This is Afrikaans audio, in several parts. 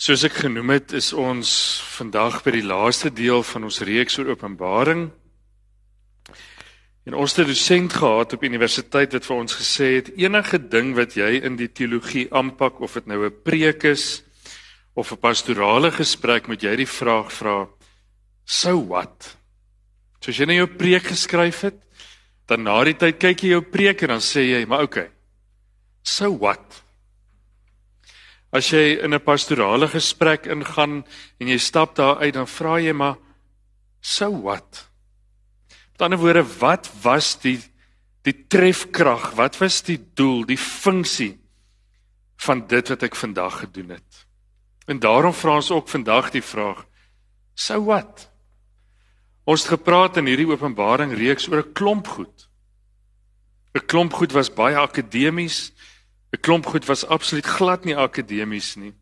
Soos ek genoem het, is ons vandag by die laaste deel van ons reeks oor Openbaring. En ons het 'n dosent gehad op universiteit wat vir ons gesê het enige ding wat jy in die teologie aanpak of dit nou 'n preek is of 'n pastorale gesprek, moet jy die vraag vra: "So what?" So as jy nou jou preek geskryf het, dan na die tyd kyk jy jou preek en dan sê jy, "Maar okay. So what?" As jy in 'n pastorale gesprek ingaan en jy stap daar uit, dan vra jy maar so what? Met ander woorde, wat was die die trefkrag? Wat was die doel, die funksie van dit wat ek vandag gedoen het? En daarom vra ons ook vandag die vraag: so what? Ons het gepraat in hierdie Openbaring reeks oor 'n klomp goed. 'n Klomp goed was baie akademies, 'n klomp goed was absoluut glad nie akademies nie.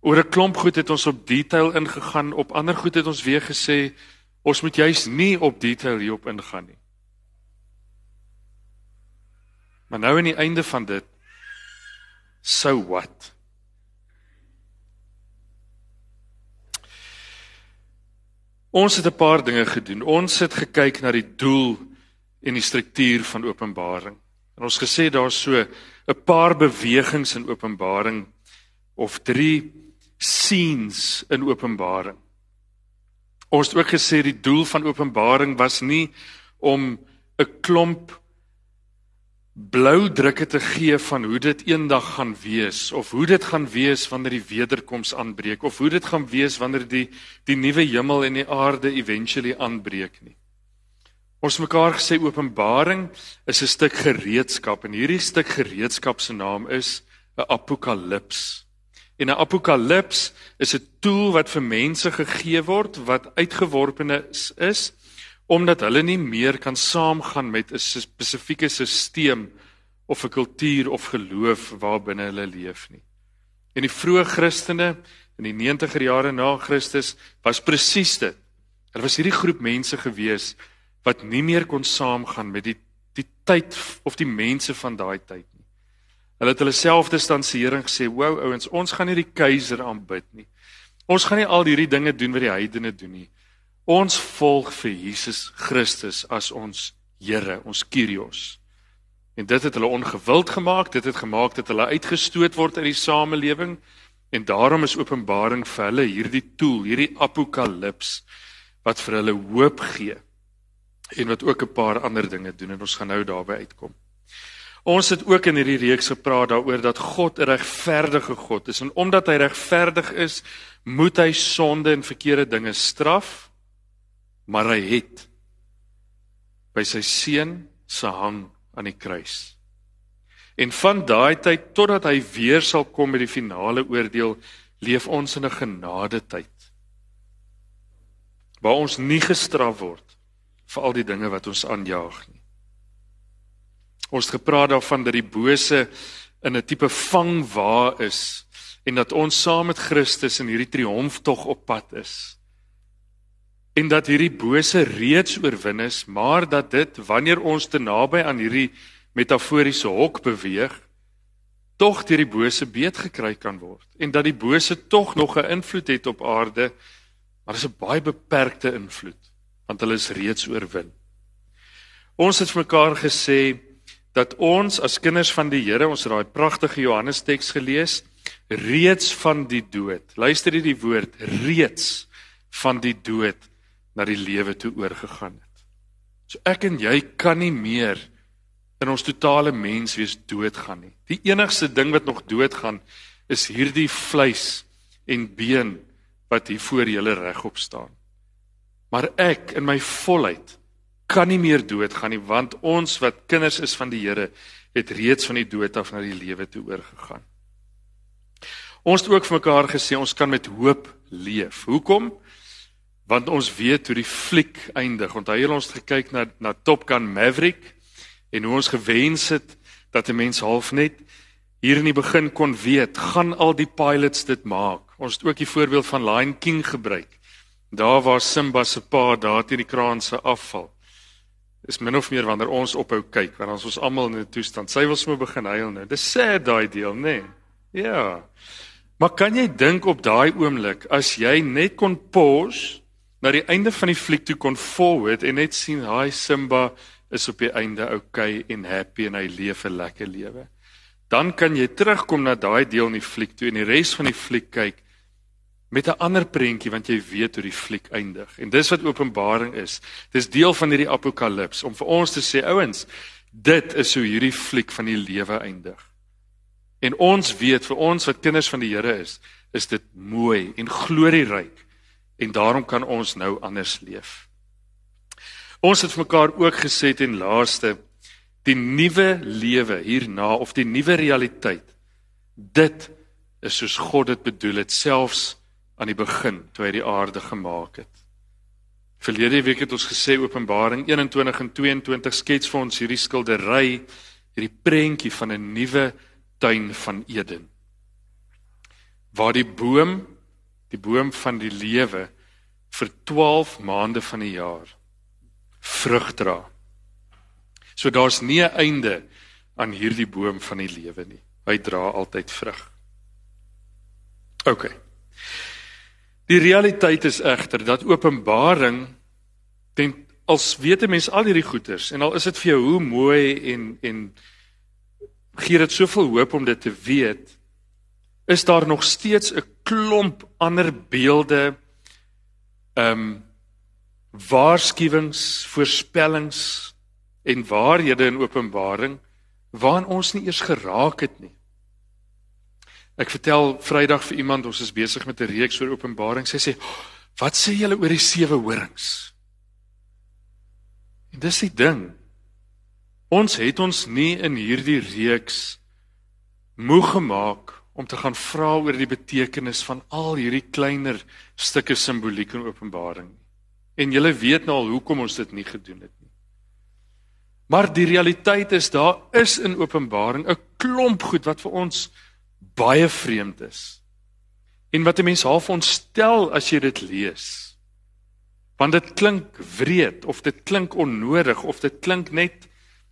Oor 'n klomp goed het ons op detail ingegaan, op ander goed het ons weer gesê ons moet juis nie op detail hierop ingaan nie. Maar nou aan die einde van dit so what? Ons het 'n paar dinge gedoen. Ons het gekyk na die doel en die struktuur van Openbaring. En ons gesê daar's so 'n paar bewegings in Openbaring of drie scenes in Openbaring. Ons het ook gesê die doel van Openbaring was nie om 'n klomp blou drukke te gee van hoe dit eendag gaan wees of hoe dit gaan wees wanneer die wederkoms aanbreek of hoe dit gaan wees wanneer die die nuwe hemel en die aarde eventually aanbreek nie. Ons mekaar gesê Openbaring is 'n stuk gereedskap en hierdie stuk gereedskap se naam is 'n apokalips. En 'n apokalips is 'n tool wat vir mense gegee word wat uitgeworpenes is omdat hulle nie meer kan saamgaan met 'n spesifieke stelsel of 'n kultuur of geloof waarbinne hulle leef nie. En die vroeë Christene in die 90er jare na Christus was presies dit. Hulle was hierdie groep mense gewees wat nie meer kon saamgaan met die die tyd of die mense van daai tyd nie. Hulle het hulle self distansering gesê, "Wow ouens, ons gaan nie die keiser aanbid nie. Ons gaan nie al hierdie dinge doen wat die heidene doen nie. Ons volg vir Jesus Christus as ons Here, ons Kyrios." En dit het hulle ongewild gemaak, dit het gemaak dat hulle uitgestoot word uit die samelewing en daarom is Openbaring vir hulle hierdie tool, hierdie apokalips wat vir hulle hoop gee en wat ook 'n paar ander dinge doen en ons gaan nou daarby uitkom. Ons het ook in hierdie reeks gepraat daaroor dat God 'n regverdige God is en omdat hy regverdig is, moet hy sonde en verkeerde dinge straf, maar hy het by sy seun se hang aan die kruis. En van daai tyd totdat hy weer sal kom met die finale oordeel, leef ons in 'n genadetyd waar ons nie gestraf word vir al die dinge wat ons aanjaag nie. Ons het gepraat daarvan dat die bose in 'n tipe vangwa is en dat ons saam met Christus in hierdie triomftog op pad is. En dat hierdie bose reeds oorwin is, maar dat dit wanneer ons te naby aan hierdie metaforiese hok beweeg, tog deur die bose beet gekry kan word en dat die bose tog nog 'n invloed het op aarde, maar dis 'n baie beperkte invloed want hulle is reeds oorwin. Ons het mekaar gesê dat ons as kinders van die Here, ons het daai pragtige Johannes teks gelees, reeds van die dood. Luister hierdie woord, reeds van die dood na die lewe toe oorgegaan het. So ek en jy kan nie meer in ons totale mens wees doodgaan nie. Die enigste ding wat nog doodgaan is hierdie vleis en been wat hier voor julle regop staan. Maar ek in my volheid kan nie meer doodgaan nie want ons wat kinders is van die Here het reeds van die dood af na die lewe toe oorgegaan. Ons het ook vir mekaar gesê ons kan met hoop leef. Hoekom? Want ons weet hoe die fliek eindig. Onthou jy ons het gekyk na na Top Gun Maverick en hoe ons gewens het dat 'n mens half net hier in die begin kon weet, gaan al die pilots dit maak. Ons het ook die voorbeeld van Lion King gebruik. Daar waar Simba se pa daar teen die kraan se afval. Is min of meer wanneer ons ophou kyk, want ons is almal in 'n toestand. Sy wil sommer begin huil nou. Dis sad daai deel, nê? Nee. Ja. Maar kan jy dink op daai oomblik as jy net kon pause na die einde van die fliek toe kon forward en net sien hy Simba is op die einde okay en happy en hy leef 'n lekker lewe. Dan kan jy terugkom na daai deel in die fliek toe en die res van die fliek kyk met 'n ander prentjie want jy weet hoe die fliek eindig. En dis wat Openbaring is. Dis deel van hierdie apokalips om vir ons te sê ouens, dit is hoe hierdie fliek van die lewe eindig. En ons weet vir ons wat kinders van die Here is, is dit mooi en glorieryk en daarom kan ons nou anders leef. Ons het mekaar ook gesê ten laaste die nuwe lewe hierna of die nuwe realiteit. Dit is soos God dit bedoel het selfs aan die begin toe hy die aarde gemaak het. Verlede week het ons gesê Openbaring 21 en 22 skets vir ons hierdie skildery, hierdie prentjie van 'n nuwe tuin van Eden. Waar die boom, die boom van die lewe vir 12 maande van die jaar vrug dra. So daar's nie 'n einde aan hierdie boom van die lewe nie. Hy dra altyd vrug. OK. Die realiteit is egter dat Openbaring ten als weet 'n mens al hierdie goeters en al is dit vir jou hoe mooi en en gee dit soveel hoop om dit te weet is daar nog steeds 'n klomp ander beelde ehm um, waarskuwings, voorspellings en waarhede in Openbaring waaraan ons nie eers geraak het nie. Ek vertel Vrydag vir iemand ons is besig met 'n reeks oor Openbaring. Sy sê, "Wat sê julle oor die sewe horings?" En dis die ding. Ons het ons nie in hierdie reeks moeg gemaak om te gaan vra oor die betekenis van al hierdie kleiner stukke simboliek in Openbaring. En julle weet nou al hoekom ons dit nie gedoen het nie. Maar die realiteit is daar is in Openbaring 'n klomp goed wat vir ons baie vreemd is. En wat 'n mens half ontstel as jy dit lees. Want dit klink wreed of dit klink onnodig of dit klink net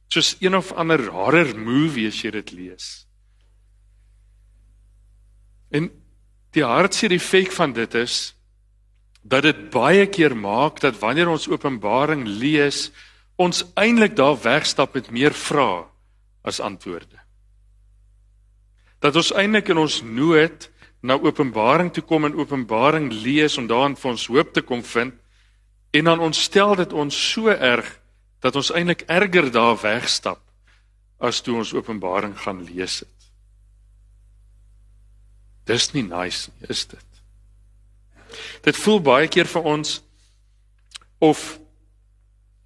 soos een of ander horror movie as jy dit lees. En die hartseer effek van dit is dat dit baie keer maak dat wanneer ons Openbaring lees, ons eintlik daar wegstap met meer vrae as antwoorde dat ons eintlik in ons nood na Openbaring toe kom en Openbaring lees om daarin vir ons hoop te kom vind en dan ontstel dit ons so erg dat ons eintlik erger daar wegstap as toe ons Openbaring gaan lees het. Dis nie nice nie, is dit? Dit voel baie keer vir ons of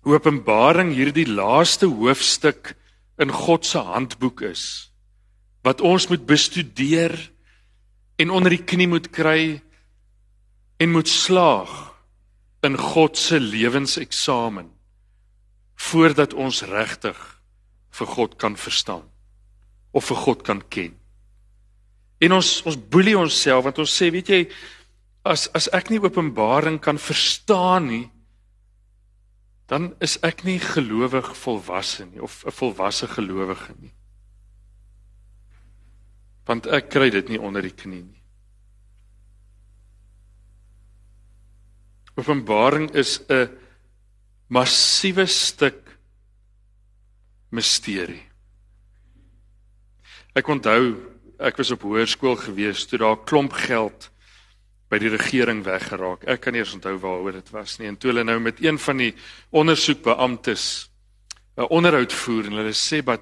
Openbaring hierdie laaste hoofstuk in God se handboek is wat ons moet bestudeer en onder die knie moet kry en moet slaag in God se lewenseksamen voordat ons regtig vir God kan verstaan of vir God kan ken. En ons ons boelie onsself want ons sê weet jy as as ek nie openbaring kan verstaan nie dan is ek nie gelowig volwasse nie of 'n volwasse gelowige nie want ek kry dit nie onder die knie nie. Openbaring is 'n massiewe stuk misterie. Ek onthou ek was op hoërskool gewees toe daar 'n klomp geld by die regering weggeraak. Ek kan nie eens onthou waaroor dit was nie. En toe hulle nou met een van die ondersoekbeamptes 'n onderhoud voer en hulle sê, "But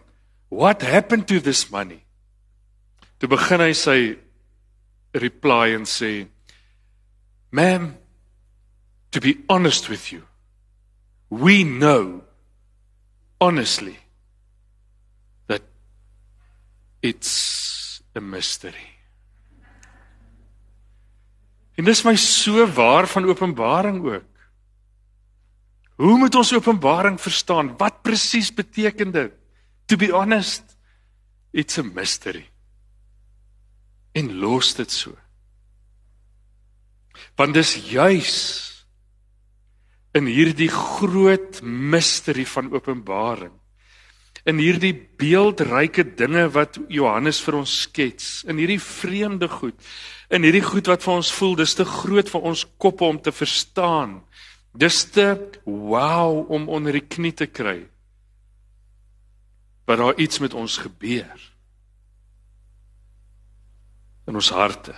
what happened to this money?" Toe begin hy sy reply en sê, "Ma'am, to be honest with you, we know honestly that it's a mystery." En dis my so waar van Openbaring ook. Hoe moet ons Openbaring verstaan? Wat presies beteken dit? To be honest, it's a mystery en los dit so. Want dis juis in hierdie groot misterie van Openbaring in hierdie beeldryke dinge wat Johannes vir ons skets, in hierdie vreemde goed, in hierdie goed wat vir ons voel dis te groot vir ons koppe om te verstaan. Dis te wow om onder die knie te kry. Maar daar iets met ons gebeur. In ons harte.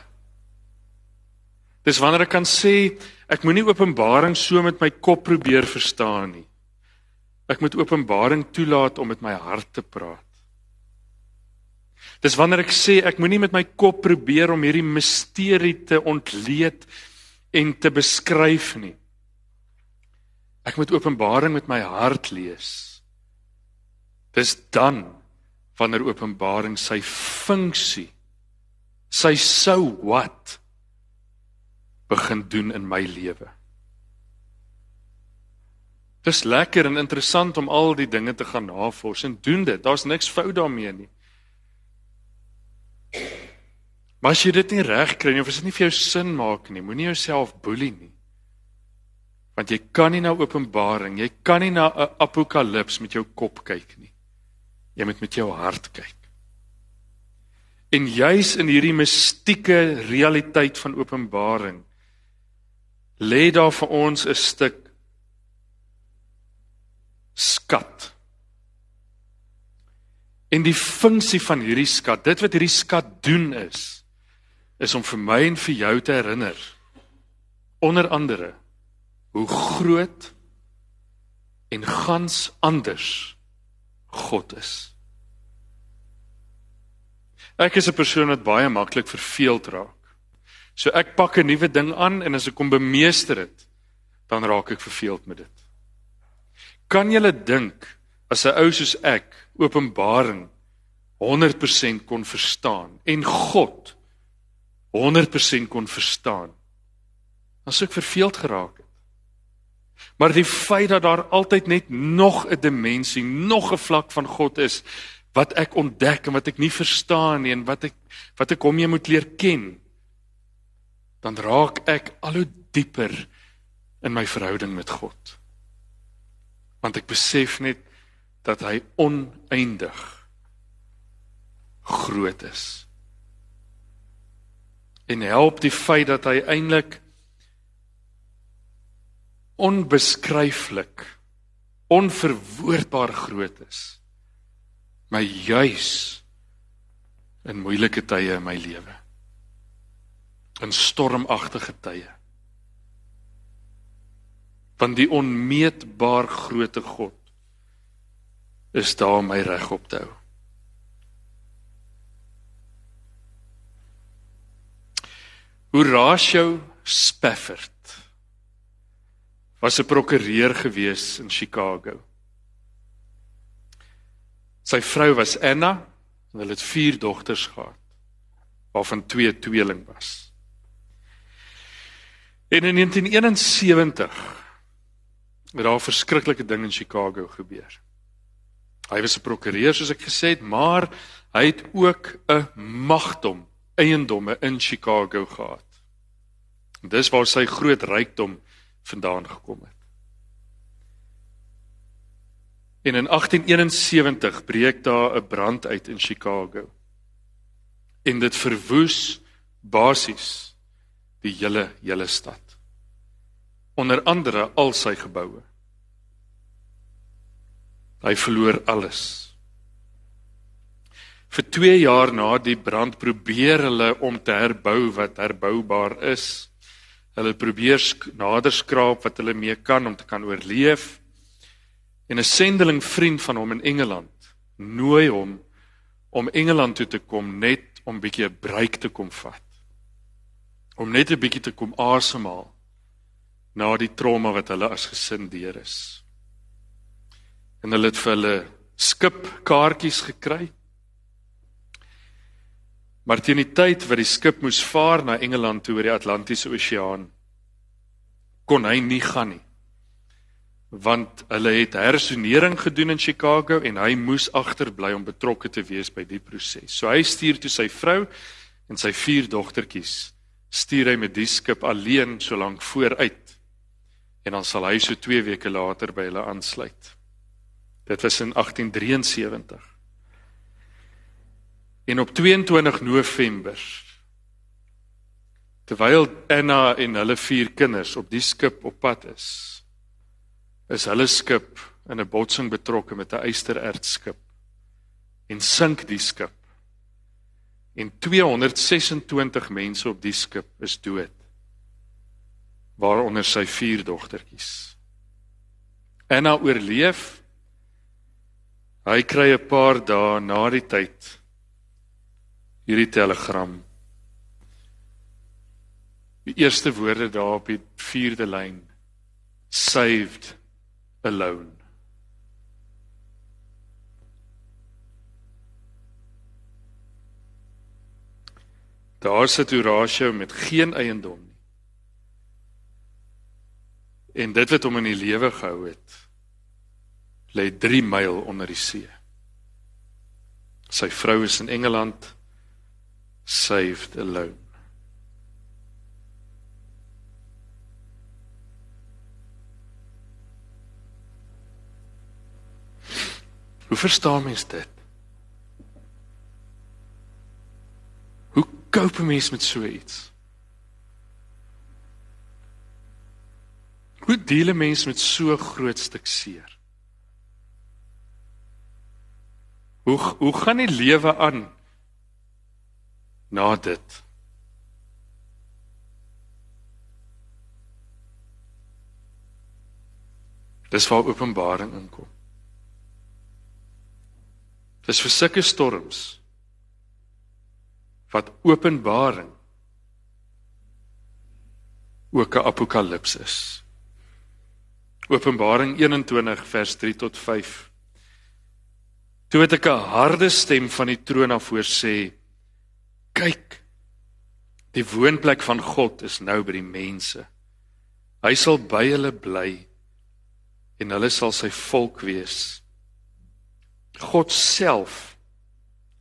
Dis wanneer ek kan sê ek moenie Openbaring so met my kop probeer verstaan nie. Ek moet Openbaring toelaat om met my hart te praat. Dis wanneer ek sê ek moenie met my kop probeer om hierdie misterie te ontleed en te beskryf nie. Ek moet Openbaring met my hart lees. Dis dan wanneer Openbaring sy funksie sy sou wat begin doen in my lewe. Dis lekker en interessant om al die dinge te gaan navors en doen dit. Daar's niks fout daarmee nie. Maar as jy dit nie reg kry nie of as dit nie vir jou sin maak nie, moenie jouself boelie nie. Want jy kan nie na Openbaring, jy kan nie na 'n Apokalips met jou kop kyk nie. Jy moet met jou hart kyk. En juis in hierdie mistieke realiteit van Openbaring lê daar vir ons 'n stuk skat. En die funksie van hierdie skat, dit wat hierdie skat doen is, is om vir my en vir jou te herinner onder andere hoe groot en gans anders God is. Ek is 'n persoon wat baie maklik verveeld raak. So ek pak 'n nuwe ding aan en as ek kom bemeester dit, dan raak ek verveeld met dit. Kan jy dink as 'n ou soos ek Openbaring 100% kon verstaan en God 100% kon verstaan? Dan sou ek verveeld geraak het. Maar die feit dat daar altyd net nog 'n dimensie, nog 'n vlak van God is wat ek ontdek en wat ek nie verstaan nie en wat ek wat ek hom mee moet leer ken dan raak ek al hoe dieper in my verhouding met God. Want ek besef net dat hy oneindig groot is. En help die feit dat hy eintlik onbeskryflik onverwoordbaar groot is. My juis in moeilike tye in my lewe in stormagtige tye. Want die onmeetbaar grootte God is daar my reg op te hou. Horatio Spafford was 'n prokureur gewees in Chicago. Sy vrou was Anna en hulle het 4 dogters gehad waarvan twee tweeling was. En in 1971 het daar 'n verskriklike ding in Chicago gebeur. Hy was 'n prokureur soos ek gesê het, maar hy het ook 'n magdom eiendomme in Chicago gehad. Dis waar sy groot rykdom vandaan gekom het. En in 1871 breek daar 'n brand uit in Chicago. En dit verwoes basies die hele hele stad onder andere al sy geboue. Hy verloor alles. Vir 2 jaar na die brand probeer hulle om te herbou wat herboubaar is. Hulle probeer nader skraap wat hulle mee kan om te kan oorleef. En 'n sendeling vriend van hom in Engeland nooi hom om Engeland toe te kom net om bietjie 'n breek te kom vat. Om net 'n bietjie te kom asemhaal na die trauma wat hulle as gesin deur is. En hulle het vir hulle skip kaartjies gekry. Maar teen die tyd wat die skip moes vaar na Engeland toe oor die Atlantiese Oseaan, kon hy nie gaan nie. Want hulle het hersonering gedoen in Chicago en hy moes agterbly om betrokke te wees by die proses. So hy stuur toe sy vrou en sy vier dogtertjies stuur hy met die skip alleen so lank vooruit en dan sal hy so 2 weke later by hulle aansluit. Dit was in 1873. En op 22 November terwyl Anna en hulle vier kinders op die skip op pad is, is hulle skip in 'n botsing betrokke met 'n ysterertskip en sink die skip. En 226 mense op die skip is dood. Waaronder sy vier dogtertjies. Anna oorleef. Hy kry 'n paar dae na die tyd hierdie telegram. Die eerste woorde daar op die 4de lyn saved alone. Daar sit Horatio met geen eiendom nie. En dit wat hom in die lewe gehou het, lê 3 myl onder die see. Sy vrou is in Engeland saved alone. Hoe verstaan mens dit? Hoe koop 'n mens met so iets? Hoe deel 'n mens met so groot stuk seer? Hoe hoe gaan die lewe aan na dit. Dis waar openbaring inkom. Dis vir sulke storms wat openbaring ook 'n apokalips is. Openbaring 21 vers 3 tot 5. Toe het ek 'n harde stem van die troon af hoor sê: Kyk. Die woonplek van God is nou by die mense. Hy sal by hulle bly en hulle sal sy volk wees. God self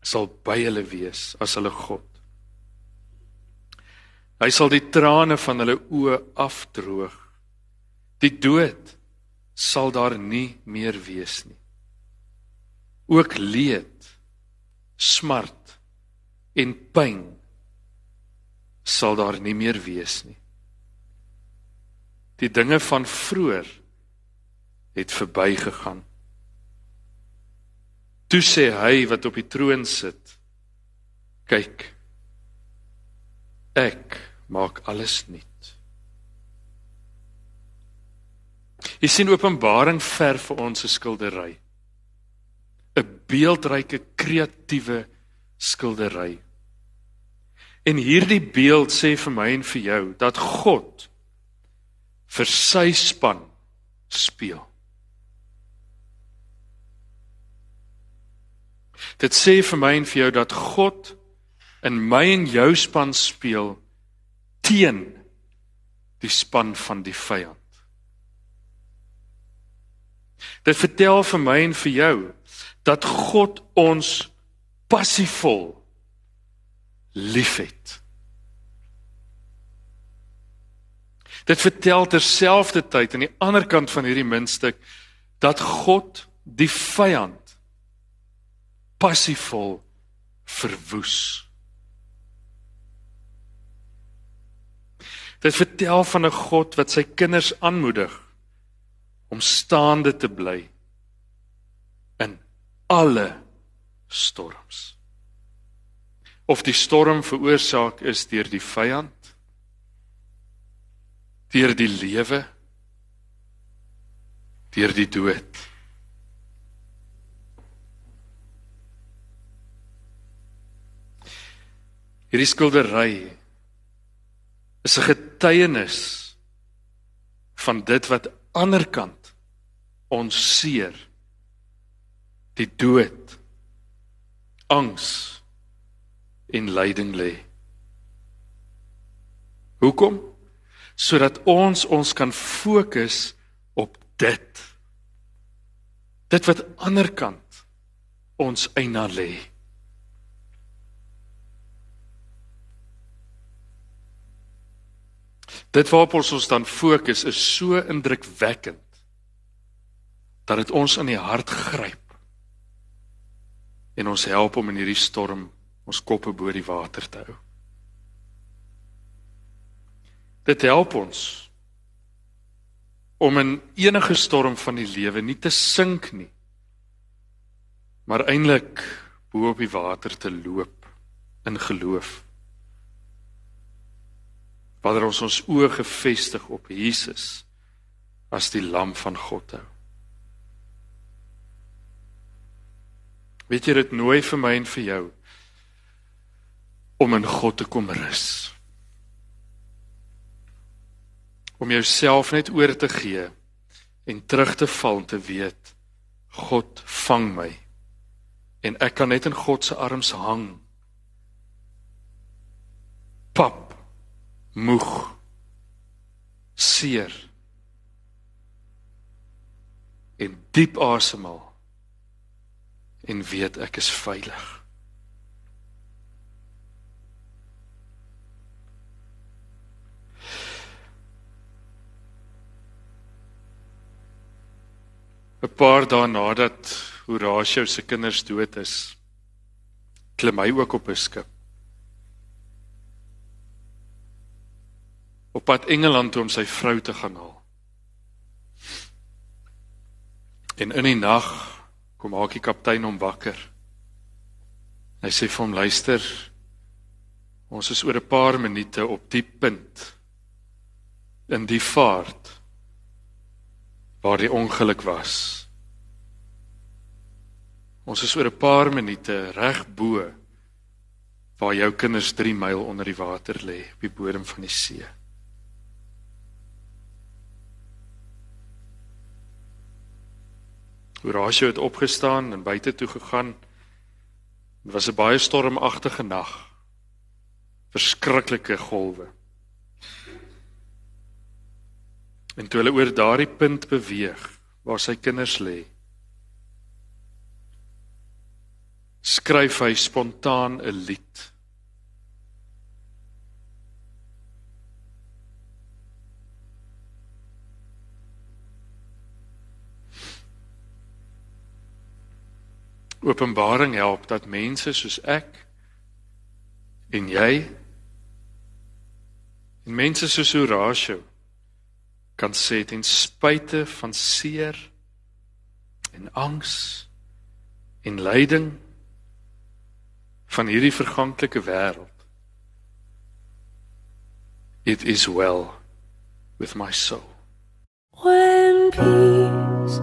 sal by hulle wees as hulle God. Hy sal die trane van hulle oë afdroog. Die dood sal daar nie meer wees nie. Ook leed, smart en pyn sal daar nie meer wees nie. Die dinge van vroeër het verbygegaan. Toe sê hy wat op die troon sit: "Kyk, ek maak alles nuut." Jy sien Openbaring ver vir ons 'n skildery. 'n beeldryke kreatiewe skildery. En hierdie beeld sê vir my en vir jou dat God vir sy span speel. Dit sê vir my en vir jou dat God in my en jou span speel teen die span van die vyand. Dit vertel vir my en vir jou dat God ons passievol liefhet. Dit vertel terselfdertyd aan die ander kant van hierdie muntstuk dat God die vyand passievol verwoes. Dit vertel van 'n God wat sy kinders aanmoedig om staande te bly in alle storms. Of die storm veroorsaak is deur die vyand, deur die lewe, deur die dood. Hierdie skildery is 'n getuienis van dit wat aanderkant ons seer die dood angs en lyding lê. Hoekom? Sodat ons ons kan fokus op dit. Dit wat aanderkant ons eina lê. Dit waarop ons ons dan fokus is so indrukwekkend dat dit ons in die hart gryp en ons help om in hierdie storm ons koppe bo die water te hou. Dit help ons om in enige storm van die lewe nie te sink nie, maar eintlik bo op die water te loop in geloof. Wanneer ons ons oë gefestig op Jesus as die lam van God hou. Weet jy dit nooi vir my en vir jou om in God te kom rus. Om jouself net oor te gee en terug te val te weet God vang my en ek kan net in God se arms hang. Moeg seer en diep asemhaal en weet ek is veilig. Een paar dae nadat Horatio se kinders dood is, klim hy ook op 'n skip. Op pad Engeland toe om sy vrou te gaan haal. En in die nag kom maak die kaptein hom wakker. Hy sê vir hom luister. Ons is oor 'n paar minute op die punt in die vaart waar die ongeluk was. Ons is oor 'n paar minute reg bo waar jou kinders 3 myl onder die water lê op die bodem van die see. Horatio het opgestaan en buite toe gegaan. Dit was 'n baie stormagtige nag. Verskriklike golwe. En toe hulle oor daardie punt beweeg waar sy kinders lê, skryf hy spontaan 'n lied. Openbaring help dat mense soos ek en jy en mense soos Horatio kan sê ten spyte van seer en angs en lyding van hierdie verganklike wêreld. It is well with my soul. When peace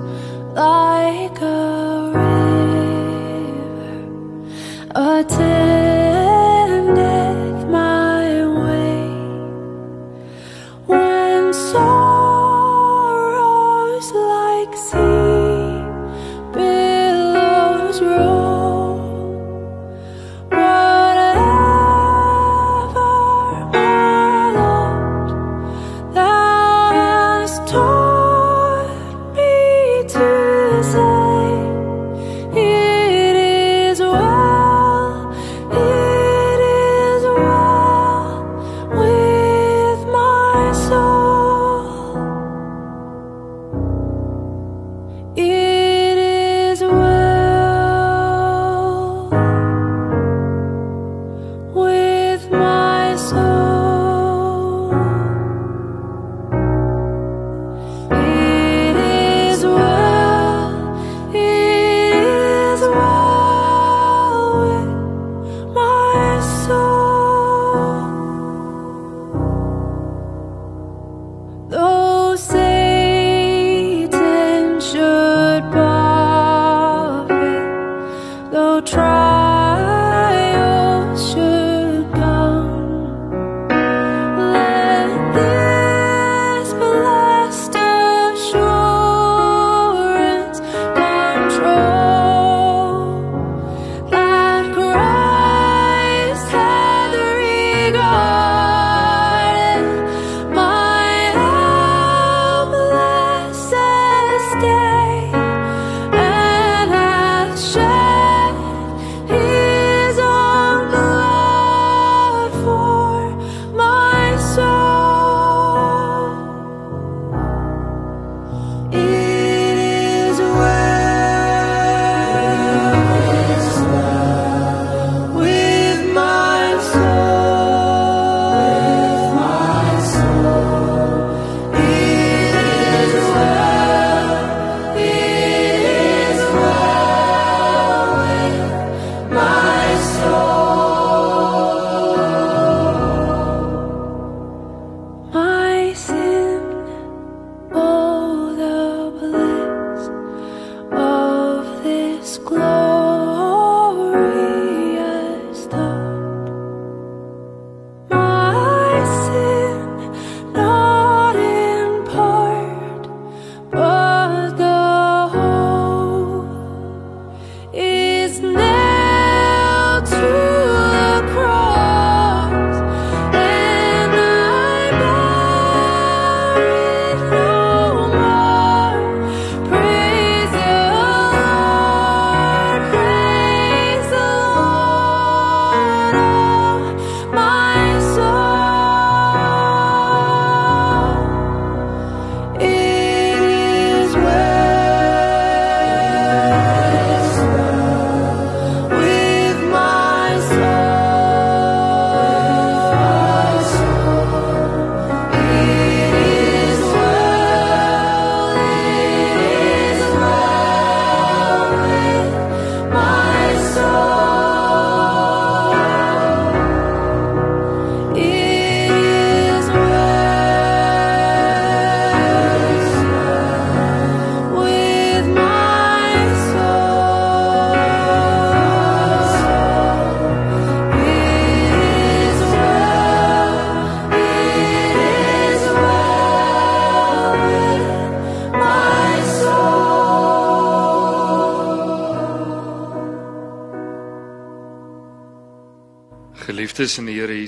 like pretend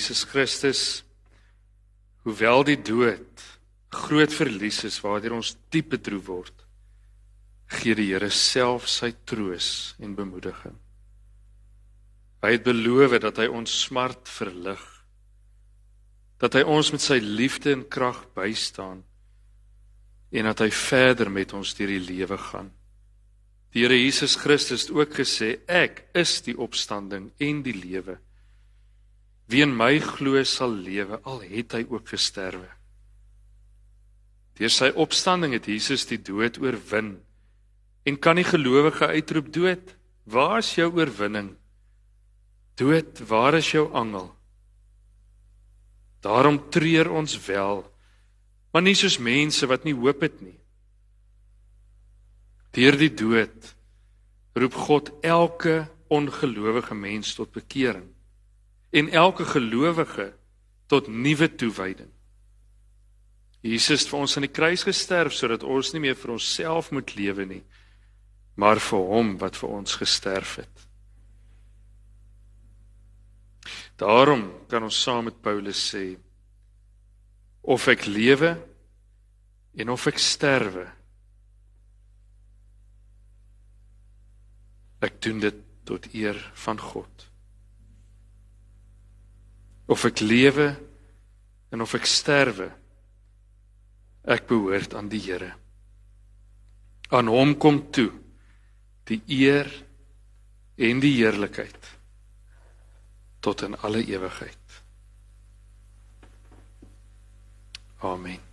Jesus Christus, hoewel die dood groot verlies is waardeur ons diep bedroef word, gee die Here self sy troos en bemoediging. Hy het beloof dat hy ons smart verlig, dat hy ons met sy liefde en krag bystaan en dat hy verder met ons deur die lewe gaan. Die Here Jesus Christus het ook gesê, ek is die opstanding en die lewe. Wie in my glo sal lewe al het hy ook gesterwe. Deur sy opstanding het Jesus die dood oorwin. En kan die gelowige uitroep dood, waar is jou oorwinning? Dood, waar is jou angel? Daarom treur ons wel, maar nie soos mense wat nie hoop het nie. Deur die dood roep God elke ongelowige mens tot bekering en elke gelowige tot nuwe toewyding. Jesus het vir ons aan die kruis gesterf sodat ons nie meer vir onsself moet lewe nie, maar vir hom wat vir ons gesterf het. Daarom kan ons saam met Paulus sê of ek lewe en of ek sterwe ek doen dit tot eer van God of ek lewe en of ek sterwe ek behoort aan die Here. Aan hom kom toe die eer en die heerlikheid tot in alle ewigheid. Amen